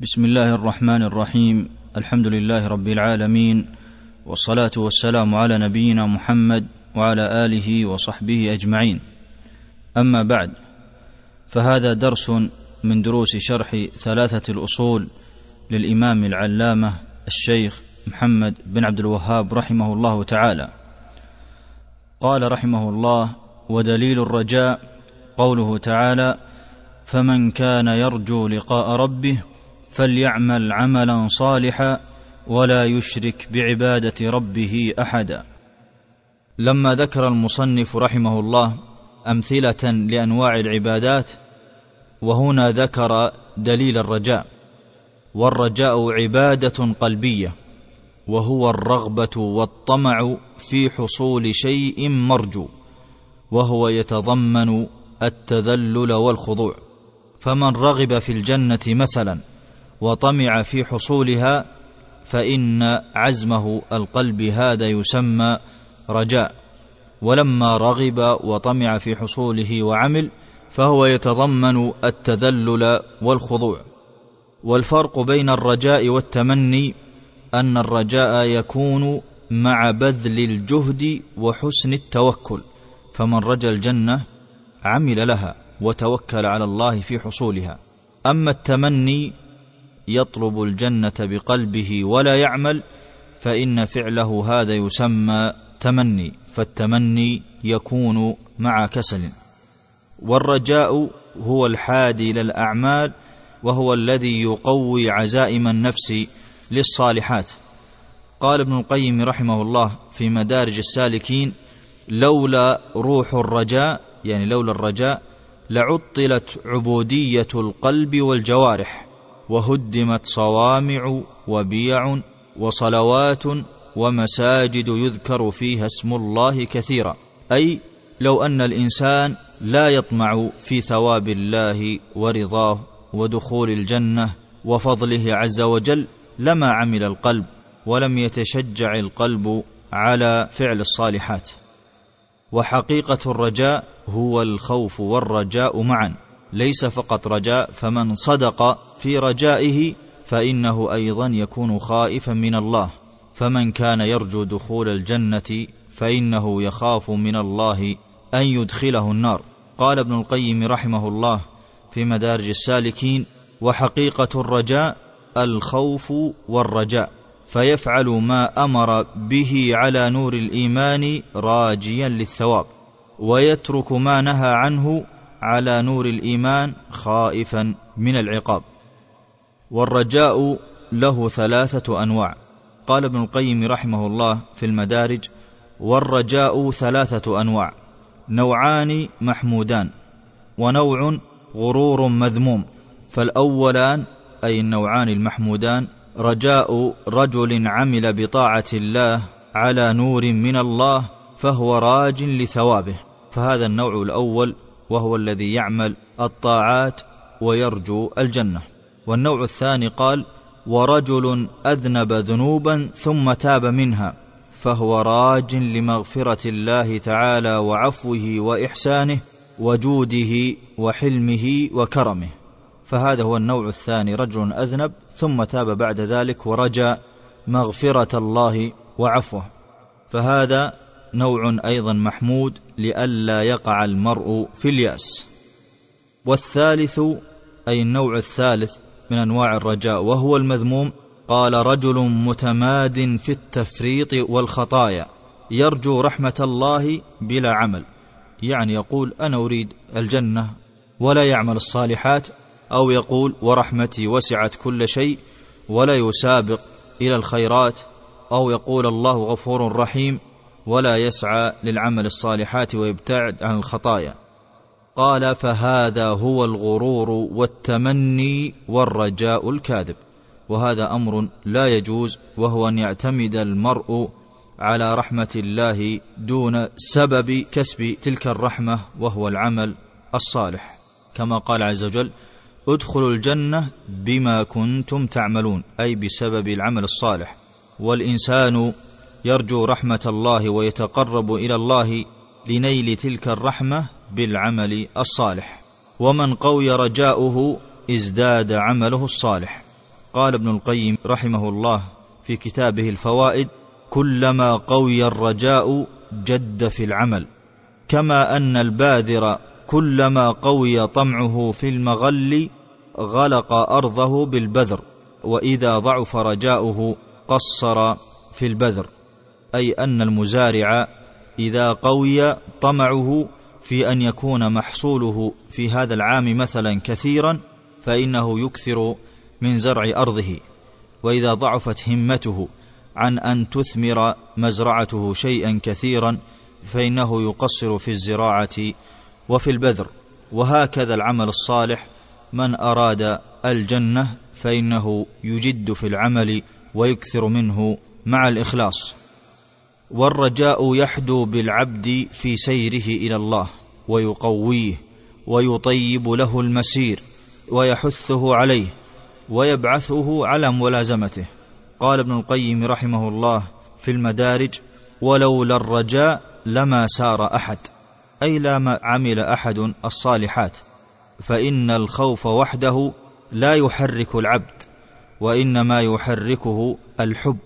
بسم الله الرحمن الرحيم. الحمد لله رب العالمين والصلاة والسلام على نبينا محمد وعلى آله وصحبه أجمعين. أما بعد فهذا درس من دروس شرح ثلاثة الأصول للإمام العلامة الشيخ محمد بن عبد الوهاب رحمه الله تعالى. قال رحمه الله ودليل الرجاء قوله تعالى فمن كان يرجو لقاء ربه فليعمل عملا صالحا ولا يشرك بعبادة ربه أحدا. لما ذكر المصنف رحمه الله أمثلة لأنواع العبادات وهنا ذكر دليل الرجاء. والرجاء عبادة قلبية وهو الرغبة والطمع في حصول شيء مرجو وهو يتضمن التذلل والخضوع. فمن رغب في الجنة مثلا وطمع في حصولها فإن عزمه القلب هذا يسمى رجاء. ولما رغب وطمع في حصوله وعمل فهو يتضمن التذلل والخضوع. والفرق بين الرجاء والتمني أن الرجاء يكون مع بذل الجهد وحسن التوكل فمن رجا الجنة عمل لها وتوكل على الله في حصولها. أما التمني يطلب الجنة بقلبه ولا يعمل فإن فعله هذا يسمى تمني فالتمني يكون مع كسل. والرجاء هو الحادي إلى الاعمال وهو الذي يقوي عزائم النفس للصالحات. قال ابن القيم رحمه الله في مدارج السالكين لولا روح الرجاء يعني لولا الرجاء لعطلت عبودية القلب والجوارح. وهدمت صوامع وبيع وصلوات ومساجد يذكر فيها اسم الله كثيرا. أي لو أن الإنسان لا يطمع في ثواب الله ورضاه ودخول الجنة وفضله عز وجل لما عمل القلب ولم يتشجع القلب على فعل الصالحات. وحقيقة الرجاء هو الخوف والرجاء معا. ليس فقط رجاء فمن صدق في رجائه فإنه أيضا يكون خائفا من الله. فمن كان يرجو دخول الجنة فإنه يخاف من الله أن يدخله النار. قال ابن القيم رحمه الله في مدارج السالكين وحقيقة الرجاء الخوف والرجاء فيفعل ما أمر به على نور الإيمان راجيا للثواب ويترك ما نهى عنه على نور الإيمان خائفا من العقاب. والرجاء له ثلاثة أنواع. قال ابن القيم رحمه الله في المدارج والرجاء ثلاثة أنواع نوعان محمودان ونوع غرور مذموم. فالأولان أي النوعان المحمودان رجاء رجل عمل بطاعة الله على نور من الله فهو راج لثوابه. فهذا النوع الأول وهو الذي يعمل الطاعات ويرجو الجنة. والنوع الثاني قال ورجل أذنب ذنوبا ثم تاب منها فهو راج لمغفرة الله تعالى وعفوه وإحسانه وجوده وحلمه وكرمه. فهذا هو النوع الثاني رجل أذنب ثم تاب بعد ذلك ورجا مغفرة الله وعفوه. فهذا نوع أيضا محمود لئلا يقع المرء في اليأس. والثالث أي النوع الثالث من أنواع الرجاء وهو المذموم قال رجل متماد في التفريط والخطايا يرجو رحمة الله بلا عمل. يعني يقول أنا أريد الجنة ولا يعمل الصالحات أو يقول ورحمتي وسعت كل شيء ولا يسابق إلى الخيرات أو يقول الله غفور رحيم ولا يسعى للعمل الصالحات ويبتعد عن الخطايا. قال فهذا هو الغرور والتمني والرجاء الكاذب. وهذا أمر لا يجوز وهو أن يعتمد المرء على رحمة الله دون سبب كسب تلك الرحمة وهو العمل الصالح. كما قال عز وجل ادخلوا الجنة بما كنتم تعملون أي بسبب العمل الصالح. والإنسان يرجو رحمة الله ويتقرب إلى الله لنيل تلك الرحمة بالعمل الصالح. ومن قوي رجاؤه ازداد عمله الصالح. قال ابن القيم رحمه الله في كتابه الفوائد كلما قوي الرجاء جد في العمل. كما أن الباذر كلما قوي طمعه في المغل غلق أرضه بالبذر وإذا ضعف رجاؤه قصر في البذر. أي أن المزارع إذا قوي طمعه في أن يكون محصوله في هذا العام مثلا كثيرا فإنه يكثر من زرع أرضه. وإذا ضعفت همته عن أن تثمر مزرعته شيئا كثيرا فإنه يقصر في الزراعة وفي البذر. وهكذا العمل الصالح من أراد الجنة فإنه يجد في العمل ويكثر منه مع الإخلاص. والرجاء يحدو بالعبد في سيره إلى الله ويقويه ويطيب له المسير ويحثه عليه ويبعثه على ملازمته. قال ابن القيم رحمه الله في المدارج ولولا الرجاء لما سار أحد أي لما عمل أحد الصالحات فإن الخوف وحده لا يحرك العبد وإنما يحركه الحب.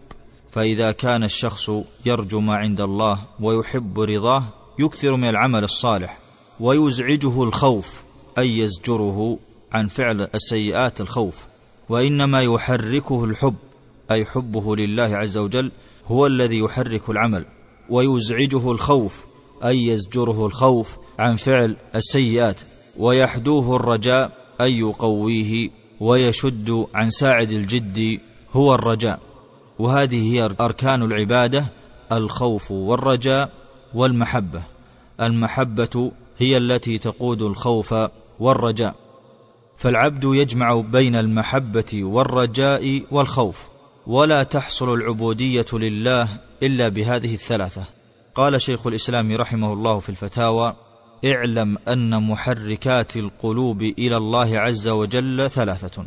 فإذا كان الشخص يرجو ما عند الله ويحب رضاه يكثر من العمل الصالح ويزعجه الخوف أي يزجره عن فعل السيئات الخوف. وإنما يحركه الحب أي حبه لله عز وجل هو الذي يحرك العمل. ويزعجه الخوف أي يزجره الخوف عن فعل السيئات. ويحدوه الرجاء أي يقويه. ويشد عن ساعد الجد هو الرجاء. وهذه هي أركان العبادة الخوف والرجاء والمحبة. المحبة هي التي تقود الخوف والرجاء. فالعبد يجمع بين المحبة والرجاء والخوف ولا تحصل العبودية لله إلا بهذه الثلاثة. قال شيخ الإسلام رحمه الله في الفتاوى اعلم أن محركات القلوب إلى الله عز وجل ثلاثة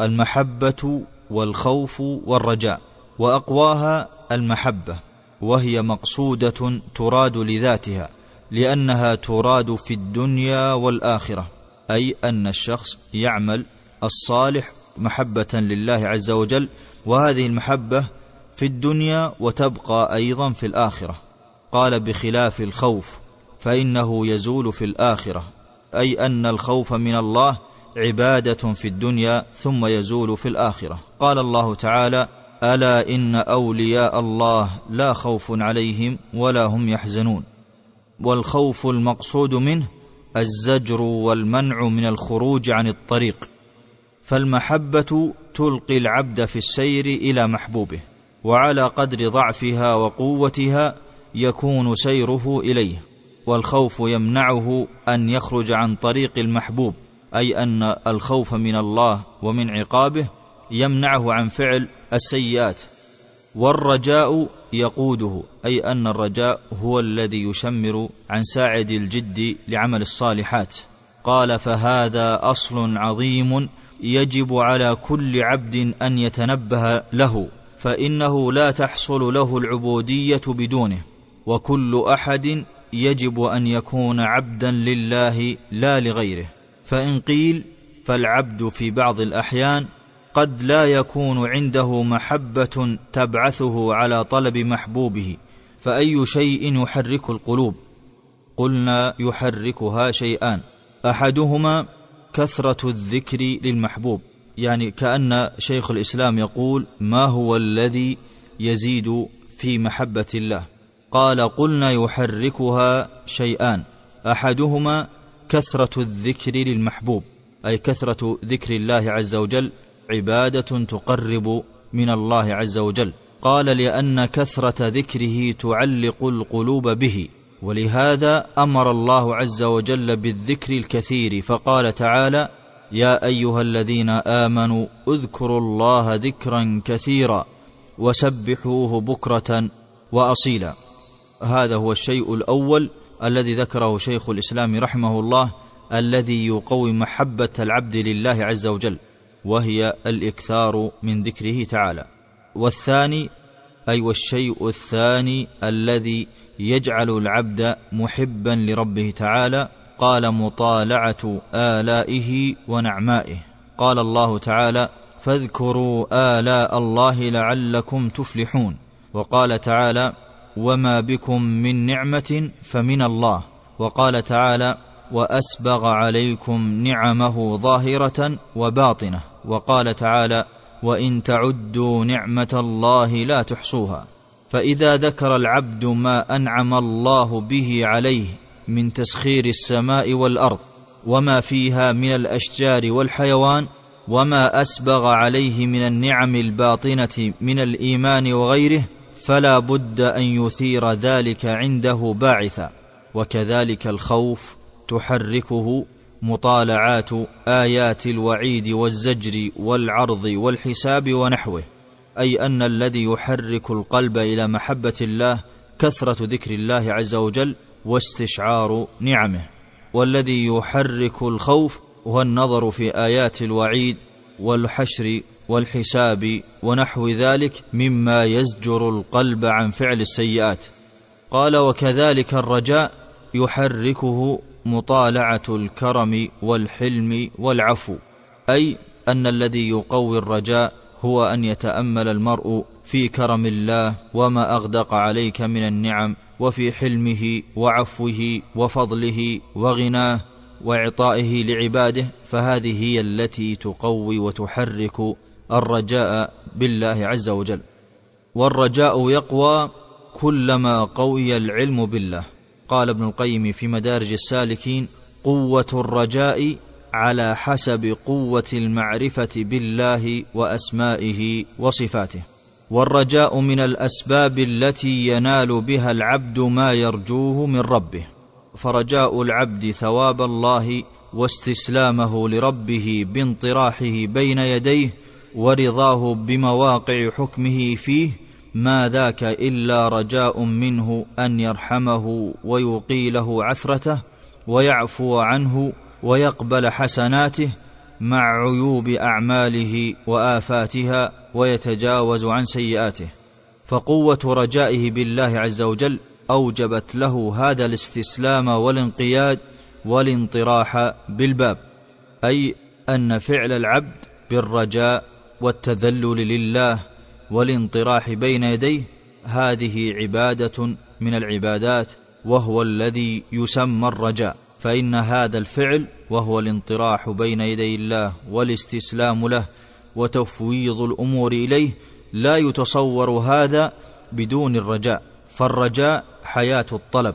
المحبة والخوف والرجاء. وأقواها المحبة وهي مقصودة تراد لذاتها لأنها تراد في الدنيا والآخرة أي أن الشخص يعمل الصالح محبة لله عز وجل وهذه المحبة في الدنيا وتبقى أيضا في الآخرة. قال بخلاف الخوف فإنه يزول في الآخرة أي أن الخوف من الله عبادة في الدنيا ثم يزول في الآخرة. قال الله تعالى ألا إن أولياء الله لا خوف عليهم ولا هم يحزنون. والخوف المقصود منه الزجر والمنع من الخروج عن الطريق. فالمحبة تلقي العبد في السير إلى محبوبه وعلى قدر ضعفها وقوتها يكون سيره إليه. والخوف يمنعه أن يخرج عن طريق المحبوب أي أن الخوف من الله ومن عقابه يمنعه عن فعل السيئات والرجاء يقوده أي أن الرجاء هو الذي يشمر عن ساعد الجد لعمل الصالحات. قال فهذا أصل عظيم يجب على كل عبد أن يتنبه له فإنه لا تحصل له العبودية بدونه. وكل أحد يجب أن يكون عبدا لله لا لغيره. فإن قيل فالعبد في بعض الأحيان قد لا يكون عنده محبة تبعثه على طلب محبوبه فأي شيء يحرك القلوب؟ قلنا يحركها شيئان أحدهما كثرة الذكر للمحبوب يعني كأن شيخ الإسلام يقول ما هو الذي يزيد في محبة الله؟ قال قلنا يحركها شيئان أحدهما كثرة الذكر للمحبوب أي كثرة ذكر الله عز وجل عبادة تقرب من الله عز وجل. قال لأن كثرة ذكره تعلق القلوب به. ولهذا أمر الله عز وجل بالذكر الكثير. فقال تعالى يا أيها الذين آمنوا اذكروا الله ذكرا كثيرا وسبحوه بكرة وأصيلا. هذا هو الشيء الأول الذي ذكره شيخ الإسلام رحمه الله الذي يقوي محبة العبد لله عز وجل. وهي الإكثار من ذكره تعالى. والثاني أي والشيء الثاني الذي يجعل العبد محبا لربه تعالى قال مطالعة آلائه ونعمائه. قال الله تعالى فاذكروا آلاء الله لعلكم تفلحون وقال تعالى وما بكم من نعمة فمن الله وقال تعالى وأسبغ عليكم نعمه ظاهرة وباطنة وقال تعالى وإن تعدوا نعمة الله لا تحصوها. فإذا ذكر العبد ما أنعم الله به عليه من تسخير السماء والأرض وما فيها من الأشجار والحيوان وما أسبغ عليه من النعم الباطنة من الإيمان وغيره فلا بد أن يثير ذلك عنده باعثا وكذلك الخوف تحركه مطالعات آيات الوعيد والزجر والعرض والحساب ونحوه أي أن الذي يحرك القلب إلى محبة الله كثرة ذكر الله عز وجل واستشعار نعمه والذي يحرك الخوف هو النظر في آيات الوعيد والحشر والحساب ونحو ذلك مما يزجر القلب عن فعل السيئات. قال وكذلك الرجاء يحركه مطالعة الكرم والحلم والعفو أي أن الذي يقوي الرجاء هو أن يتأمل المرء في كرم الله وما أغدق عليك من النعم وفي حلمه وعفوه وفضله وغناه وإعطائه لعباده فهذه هي التي تقوي وتحرك الرجاء بالله عز وجل. والرجاء يقوى كلما قوي العلم بالله. قال ابن القيم في مدارج السالكين قوة الرجاء على حسب قوة المعرفة بالله وأسمائه وصفاته. والرجاء من الأسباب التي ينال بها العبد ما يرجوه من ربه. فرجاء العبد ثواب الله واستسلامه لربه بانطراحه بين يديه ورضاه بمواقع حكمه فيه ما ذاك إلا رجاء منه أن يرحمه ويقيله عثرته ويعفو عنه ويقبل حسناته مع عيوب أعماله وآفاتها ويتجاوز عن سيئاته. فقوة رجائه بالله عز وجل أوجبت له هذا الاستسلام والانقياد والانطراح بالباب أي أن فعل العبد بالرجاء والتذلل لله والانطراح بين يديه هذه عبادة من العبادات وهو الذي يسمى الرجاء. فإن هذا الفعل وهو الانطراح بين يدي الله والاستسلام له وتفويض الأمور إليه لا يتصور هذا بدون الرجاء. فالرجاء حياة الطلب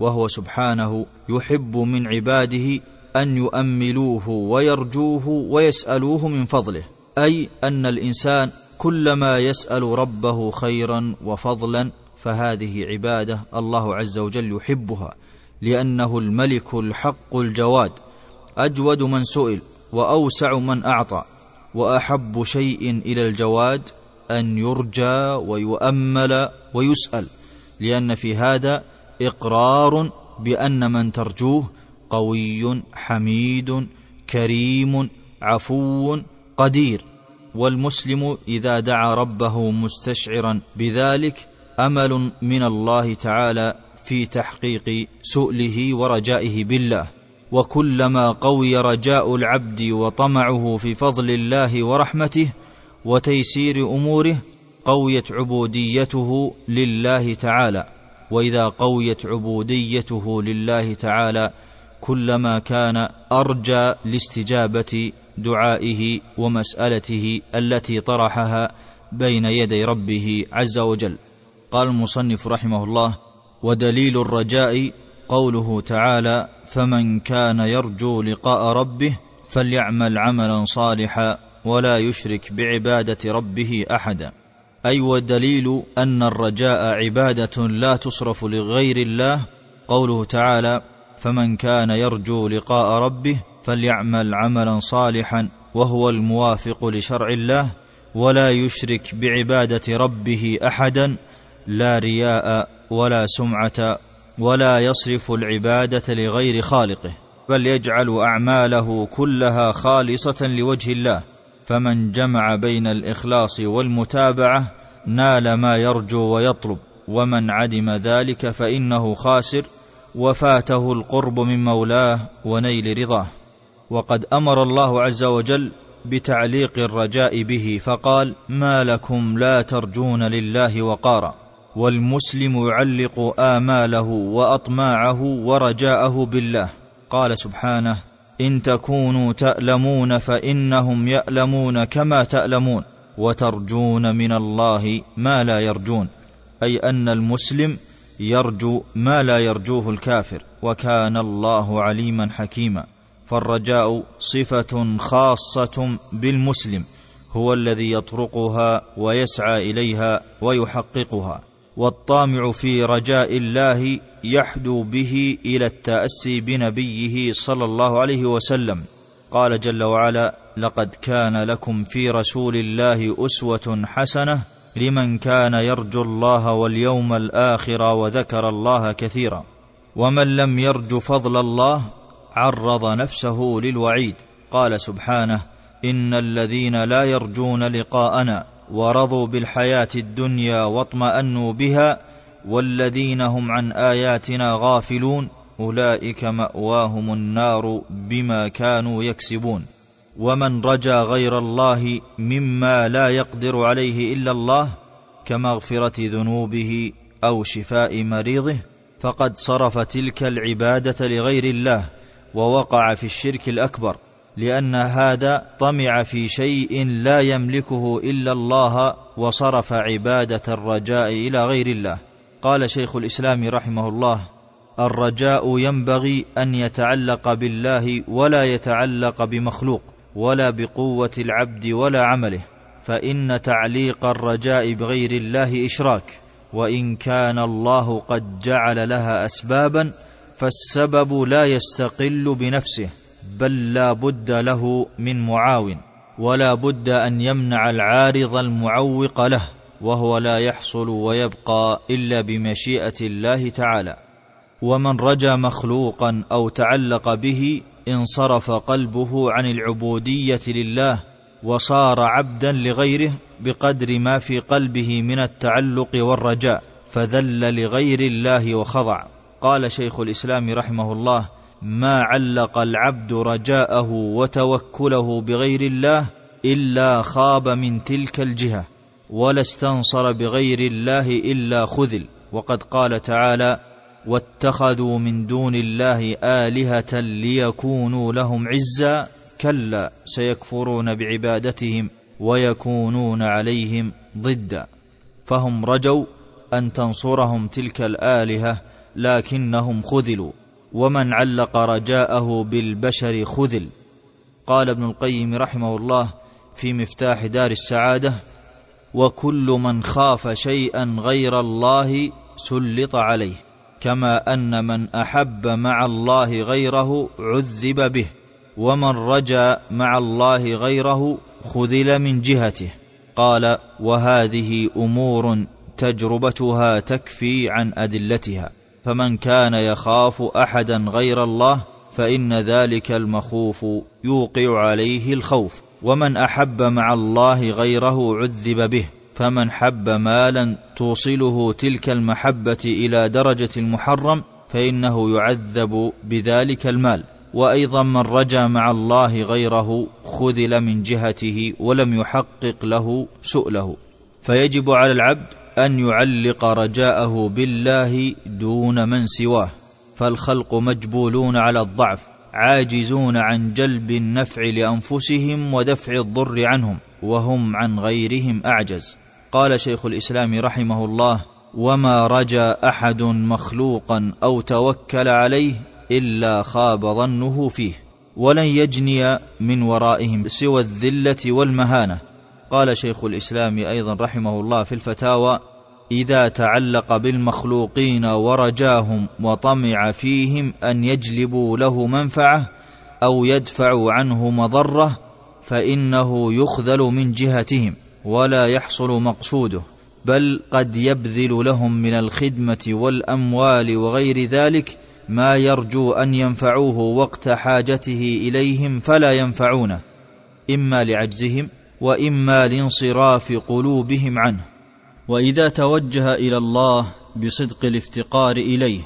وهو سبحانه يحب من عباده أن يؤملوه ويرجوه ويسألوه من فضله. أي أن الإنسان كلما يسأل ربه خيرا وفضلا فهذه عبادة الله عز وجل يحبها لأنه الملك الحق الجواد أجود من سئل وأوسع من أعطى وأحب شيء إلى الجواد أن يرجى ويؤمل ويسأل لأن في هذا إقرار بأن من ترجوه قوي حميد كريم عفو قدير. والمسلم إذا دعا ربه مستشعرا بذلك أمل من الله تعالى في تحقيق سؤله ورجائه بالله. وكلما قوي رجاء العبد وطمعه في فضل الله ورحمته وتيسير أموره قويت عبوديته لله تعالى. وإذا قويت عبوديته لله تعالى كلما كان أرجى لاستجابة دعائه ومسألته التي طرحها بين يدي ربه عز وجل. قال المصنف رحمه الله ودليل الرجاء قوله تعالى فمن كان يرجو لقاء ربه فليعمل عملا صالحا ولا يشرك بعبادة ربه أحدا أي والدليل أن الرجاء عبادة لا تصرف لغير الله قوله تعالى فمن كان يرجو لقاء ربه فليعمل عملا صالحا وهو الموافق لشرع الله ولا يشرك بعبادة ربه أحدا لا رياء ولا سمعة ولا يصرف العبادة لغير خالقه بل يجعل أعماله كلها خالصة لوجه الله فمن جمع بين الإخلاص والمتابعة نال ما يرجو ويطلب ومن عدم ذلك فإنه خاسر وفاته القرب من مولاه ونيل رضاه. وقد أمر الله عز وجل بتعليق الرجاء به فقال ما لكم لا ترجون لله وقارا. والمسلم يعلق آماله وأطماعه ورجاءه بالله. قال سبحانه إن تكونوا تألمون فإنهم يألمون كما تألمون وترجون من الله ما لا يرجون. أي أن المسلم يرجو ما لا يرجوه الكافر وكان الله عليما حكيما. فالرجاء صفة خاصة بالمسلم هو الذي يطرقها ويسعى إليها ويحققها. والطامع في رجاء الله يحدو به إلى التأسي بنبيه صلى الله عليه وسلم. قال جل وعلا لقد كان لكم في رسول الله أسوة حسنة لمن كان يرجو الله واليوم الآخر وذكر الله كثيرا. ومن لم يرج فضل الله عرض نفسه للوعيد. قال سبحانه إن الذين لا يرجون لقاءنا ورضوا بالحياة الدنيا واطمأنوا بها والذين هم عن آياتنا غافلون أولئك مأواهم النار بما كانوا يكسبون. ومن رجا غير الله مما لا يقدر عليه الا الله كمغفره ذنوبه أو شفاء مريضه فقد صرف تلك العباده لغير الله ووقع في الشرك الاكبر لأن هذا طمع في شيء لا يملكه الا الله وصرف عباده الرجاء إلى غير الله قال شيخ الاسلام رحمه الله الرجاء ينبغي ان يتعلق بالله ولا يتعلق بمخلوق ولا بقوة العبد ولا عمله فإن تعليق الرجاء بغير الله إشراك وإن كان الله قد جعل لها اسبابا فالسبب لا يستقل بنفسه بل لا بد له من معاون ولا بد أن يمنع العارض المعوق له وهو لا يحصل ويبقى إلا بمشيئة الله تعالى. ومن رجا مخلوقا أو تعلق به انصرف قلبه عن العبودية لله وصار عبدا لغيره بقدر ما في قلبه من التعلق والرجاء فذل لغير الله وخضع. قال شيخ الإسلام رحمه الله ما علق العبد رجاءه وتوكله بغير الله إلا خاب من تلك الجهة ولا استنصر بغير الله إلا خذل وقد قال تعالى واتخذوا من دون الله آلهة ليكونوا لهم عزا كلا سيكفرون بعبادتهم ويكونون عليهم ضدا. فهم رجوا أن تنصرهم تلك الآلهة لكنهم خذلوا ومن علق رجاءه بالبشر خذل. قال ابن القيم رحمه الله في مفتاح دار السعادة وكل من خاف شيئا غير الله سلط عليه. كما أن من أحب مع الله غيره عذب به ومن رجا مع الله غيره خذل من جهته. قال وهذه أمور تجربتها تكفي عن أدلتها. فمن كان يخاف أحدا غير الله فإن ذلك المخوف يوقع عليه الخوف. ومن أحب مع الله غيره عذب به فمن حب مالا توصله تلك المحبة إلى درجة المحرم فإنه يعذب بذلك المال. وأيضا من رجا مع الله غيره خذل من جهته ولم يحقق له سؤله. فيجب على العبد أن يعلق رجاءه بالله دون من سواه. فالخلق مجبولون على الضعف عاجزون عن جلب النفع لأنفسهم ودفع الضر عنهم وهم عن غيرهم أعجز. قال شيخ الإسلام رحمه الله وما رجا أحد مخلوقا أو توكل عليه إلا خاب ظنه فيه ولن يجني من ورائهم سوى الذلة والمهانة. قال شيخ الإسلام أيضا رحمه الله في الفتاوى إذا تعلق بالمخلوقين ورجاهم وطمع فيهم أن يجلبوا له منفعة أو يدفعوا عنه مضرة فإنه يخذل من جهتهم. ولا يحصل مقصوده بل قد يبذل لهم من الخدمة والأموال وغير ذلك ما يرجو أن ينفعوه وقت حاجته إليهم فلا ينفعونه إما لعجزهم وإما لانصراف قلوبهم عنه. وإذا توجه إلى الله بصدق الافتقار إليه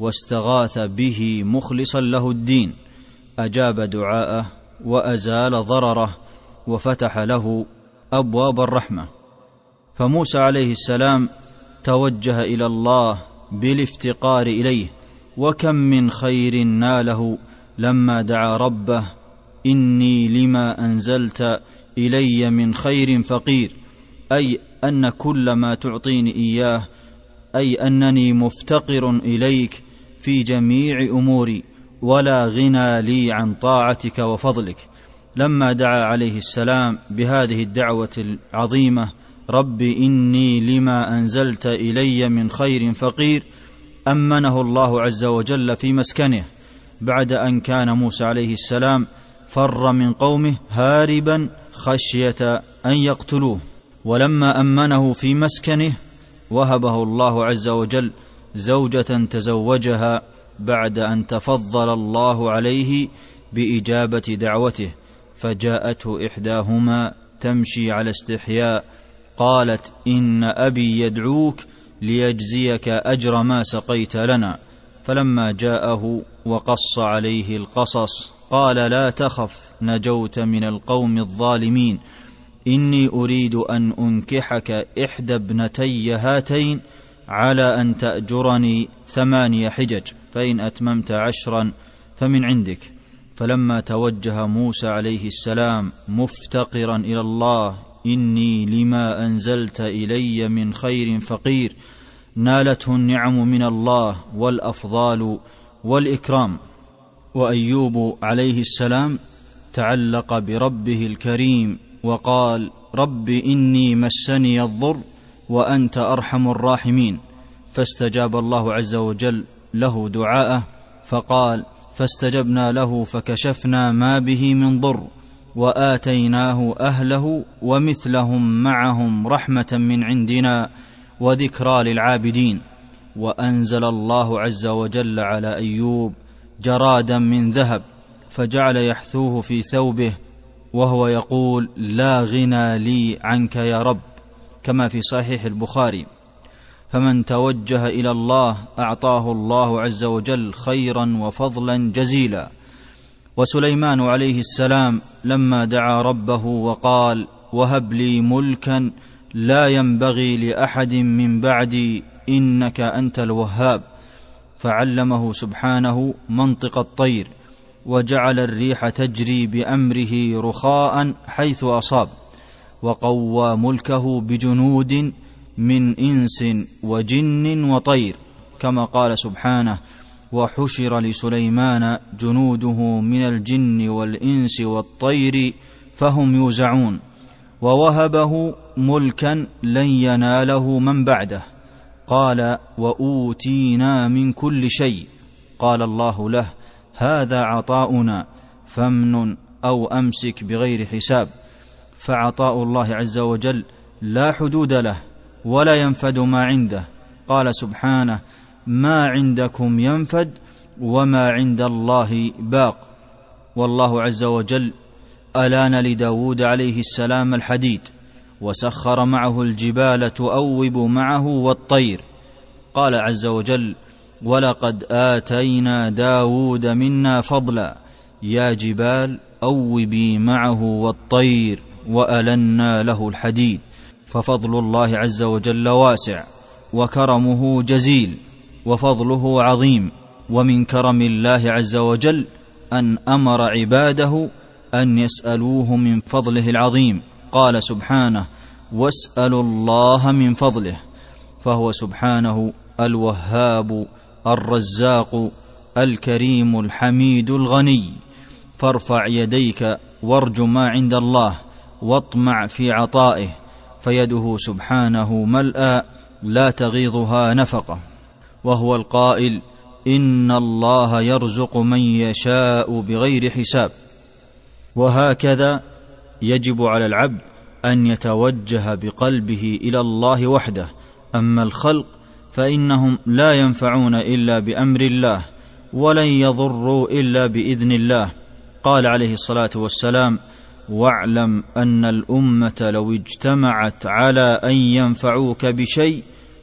واستغاث به مخلصا له الدين أجاب دعاءه وأزال ضرره وفتح له أبواب الرحمة. فموسى عليه السلام توجه إلى الله بالافتقار إليه وكم من خير ناله لما دعا ربه إني لما أنزلت إلي من خير فقير. أي أن كل ما تعطيني إياه أي أنني مفتقر إليك في جميع أموري ولا غنى لي عن طاعتك وفضلك. لما دعا عليه السلام بهذه الدعوة العظيمة رب إني لما أنزلت إلي من خير فقير أمنه الله عز وجل في مسكنه بعد أن كان موسى عليه السلام فر من قومه هاربا خشية أن يقتلوه. ولما أمنه في مسكنه وهبه الله عز وجل زوجة تزوجها بعد أن تفضل الله عليه بإجابة دعوته. فجاءته إحداهما تمشي على استحياء قالت إن أبي يدعوك ليجزيك أجر ما سقيت لنا. فلما جاءه وقص عليه القصص قال لا تخف نجوت من القوم الظالمين. إني أريد أن أنكحك إحدى ابنتي هاتين على أن تأجرني ثماني حجج فإن أتممت عشرا فمن عندك. فلما توجه موسى عليه السلام مفتقرا إلى الله إني لما أنزلت إلي من خير فقير نالته النعم من الله والأفضال والإكرام. وأيوب عليه السلام تعلق بربه الكريم وقال رب إني مسني الضر وأنت أرحم الراحمين فاستجاب الله عز وجل له دعاءه فقال فاستجبنا له فكشفنا ما به من ضر وآتيناه أهله ومثلهم معهم رحمة من عندنا وذكرى للعابدين وأنزل الله عز وجل على أيوب جرادا من ذهب فجعل يحثوه في ثوبه وهو يقول لا غنى لي عنك يا رب كما في صحيح البخاري فمن توجه إلى الله أعطاه الله عز وجل خيرا وفضلا جزيلا. وسليمان عليه السلام لما دعا ربه وقال وهب لي ملكا لا ينبغي لأحد من بعدي إنك أنت الوهاب. فعلمه سبحانه منطق الطير وجعل الريح تجري بأمره رخاء حيث أصاب وقوى ملكه بجنود من إنس وجن وطير كما قال سبحانه وحشر لسليمان جنوده من الجن والإنس والطير فهم يوزعون ووهبه ملكا لن يناله من بعده قال وأوتينا من كل شيء قال الله له هذا عطاؤنا فامنن أو أمسك بغير حساب فعطاء الله عز وجل لا حدود له. ولا ينفد ما عنده. قال سبحانه ما عندكم ينفد وما عند الله باق. والله عز وجل ألان لداود عليه السلام الحديد وسخر معه الجبال تؤوب معه والطير. قال عز وجل ولقد آتينا داود منا فضلا يا جبال أوبي معه والطير وألنا له الحديد. ففضل الله عز وجل واسع وكرمه جزيل وفضله عظيم ومن كرم الله عز وجل أن أمر عباده أن يسألوه من فضله العظيم. قال سبحانه واسألوا الله من فضله فهو سبحانه الوهاب الرزاق الكريم الحميد الغني. فارفع يديك وارج ما عند الله واطمع في عطائه. فيده سبحانه ملأى لا تغيضها نفقة وهو القائل إن الله يرزق من يشاء بغير حساب. وهكذا يجب على العبد أن يتوجه بقلبه إلى الله وحده. أما الخلق فإنهم لا ينفعون إلا بأمر الله ولن يضروا إلا بإذن الله. قال عليه الصلاة والسلام واعلم أن الأمة لو اجتمعت على أن ينفعوك بشيء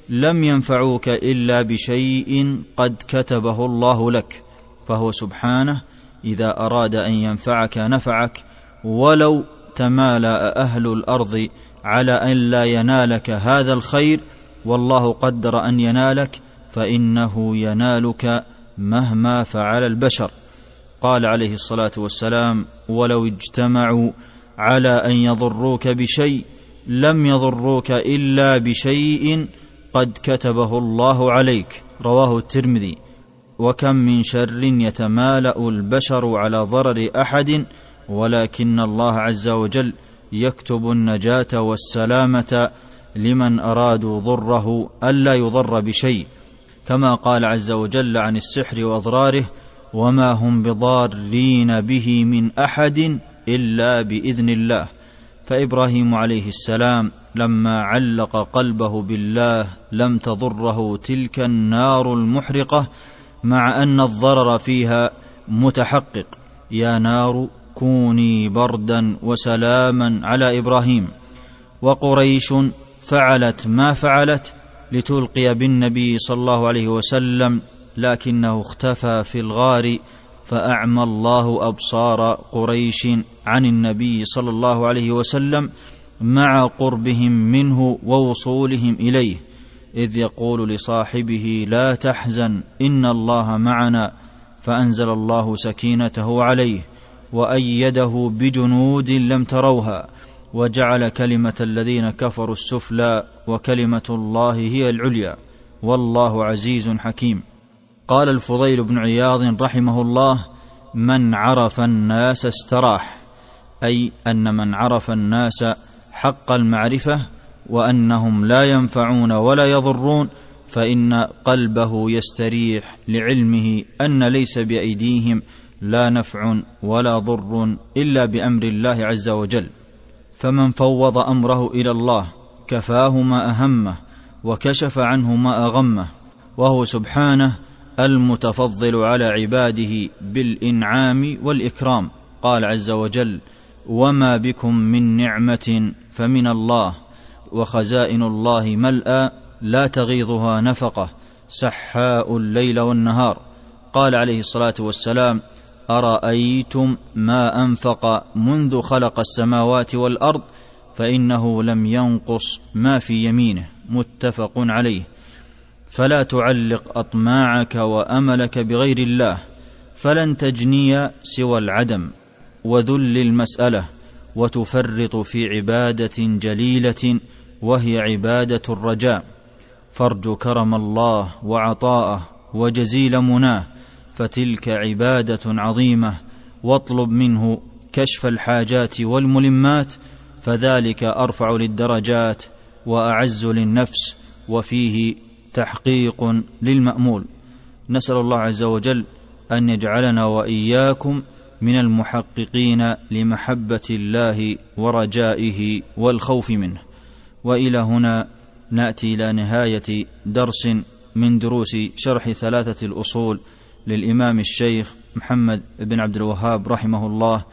لم ينفعوك إلا بشيء قد كتبه الله لك فهو سبحانه إذا أراد أن ينفعك نفعك ولو تمالا أهل الأرض على أن لا ينالك هذا الخير والله قدر أن ينالك فإنه ينالك مهما فعل البشر. قال عليه الصلاة والسلام ولو اجتمعوا على أن يضروك بشيء لم يضروك إلا بشيء قد كتبه الله عليك رواه الترمذي. وكم من شر يتمالأ البشر على ضرر أحد ولكن الله عز وجل يكتب النجاة والسلامة لمن أرادوا ضره ألا يضر بشيء كما قال عز وجل عن السحر وأضراره وما هم بضارين به من أحد إلا بإذن الله. فإبراهيم عليه السلام لما علق قلبه بالله لم تضره تلك النار المحرقة مع أن الضرر فيها متحقق. يا نار كوني بردا وسلاما على إبراهيم. وقريش فعلت ما فعلت لتلقي بالنبي صلى الله عليه وسلم لكنه اختفى في الغار فأعمى الله أبصار قريش عن النبي صلى الله عليه وسلم مع قربهم منه ووصولهم إليه إذ يقول لصاحبه لا تحزن إن الله معنا فأنزل الله سكينته عليه وأيده بجنود لم تروها وجعل كلمة الذين كفروا السفلى وكلمة الله هي العليا والله عزيز حكيم. قال الفضيل بن عياض رحمه الله من عرف الناس استراح أي أن من عرف الناس حق المعرفة وأنهم لا ينفعون ولا يضرون فإن قلبه يستريح لعلمه أن ليس بأيديهم لا نفع ولا ضر إلا بأمر الله عز وجل. فمن فوض أمره إلى الله كفاه ما أهمه وكشف عنه ما أغمه وهو سبحانه المتفضل على عباده بالإنعام والإكرام. قال عز وجل وما بكم من نعمة فمن الله وخزائن الله ملأى لا تغيضها نفقة سحاء الليل والنهار. قال عليه الصلاة والسلام أرأيتم ما أنفق منذ خلق السماوات والأرض فإنه لم ينقص ما في يمينه. متفق عليه. فلا تعلق أطماعك وأملك بغير الله فلن تجني سوى العدم وذل المسألة وتفرط في عبادة جليلة وهي عبادة الرجاء. فارج كرم الله وعطاءه وجزيل مناه فتلك عبادة عظيمة واطلب منه كشف الحاجات والملمات فذلك أرفع للدرجات وأعز للنفس وفيه تحقيق للمأمول. نسأل الله عز وجل أن يجعلنا وإياكم من المحققين لمحبة الله ورجائه والخوف منه. وإلى هنا نأتي إلى نهاية درس من دروس شرح ثلاثة الأصول للإمام الشيخ محمد بن عبد الوهاب رحمه الله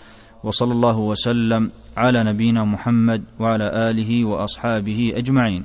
وصلى الله وسلم على نبينا محمد وعلى آله وأصحابه أجمعين.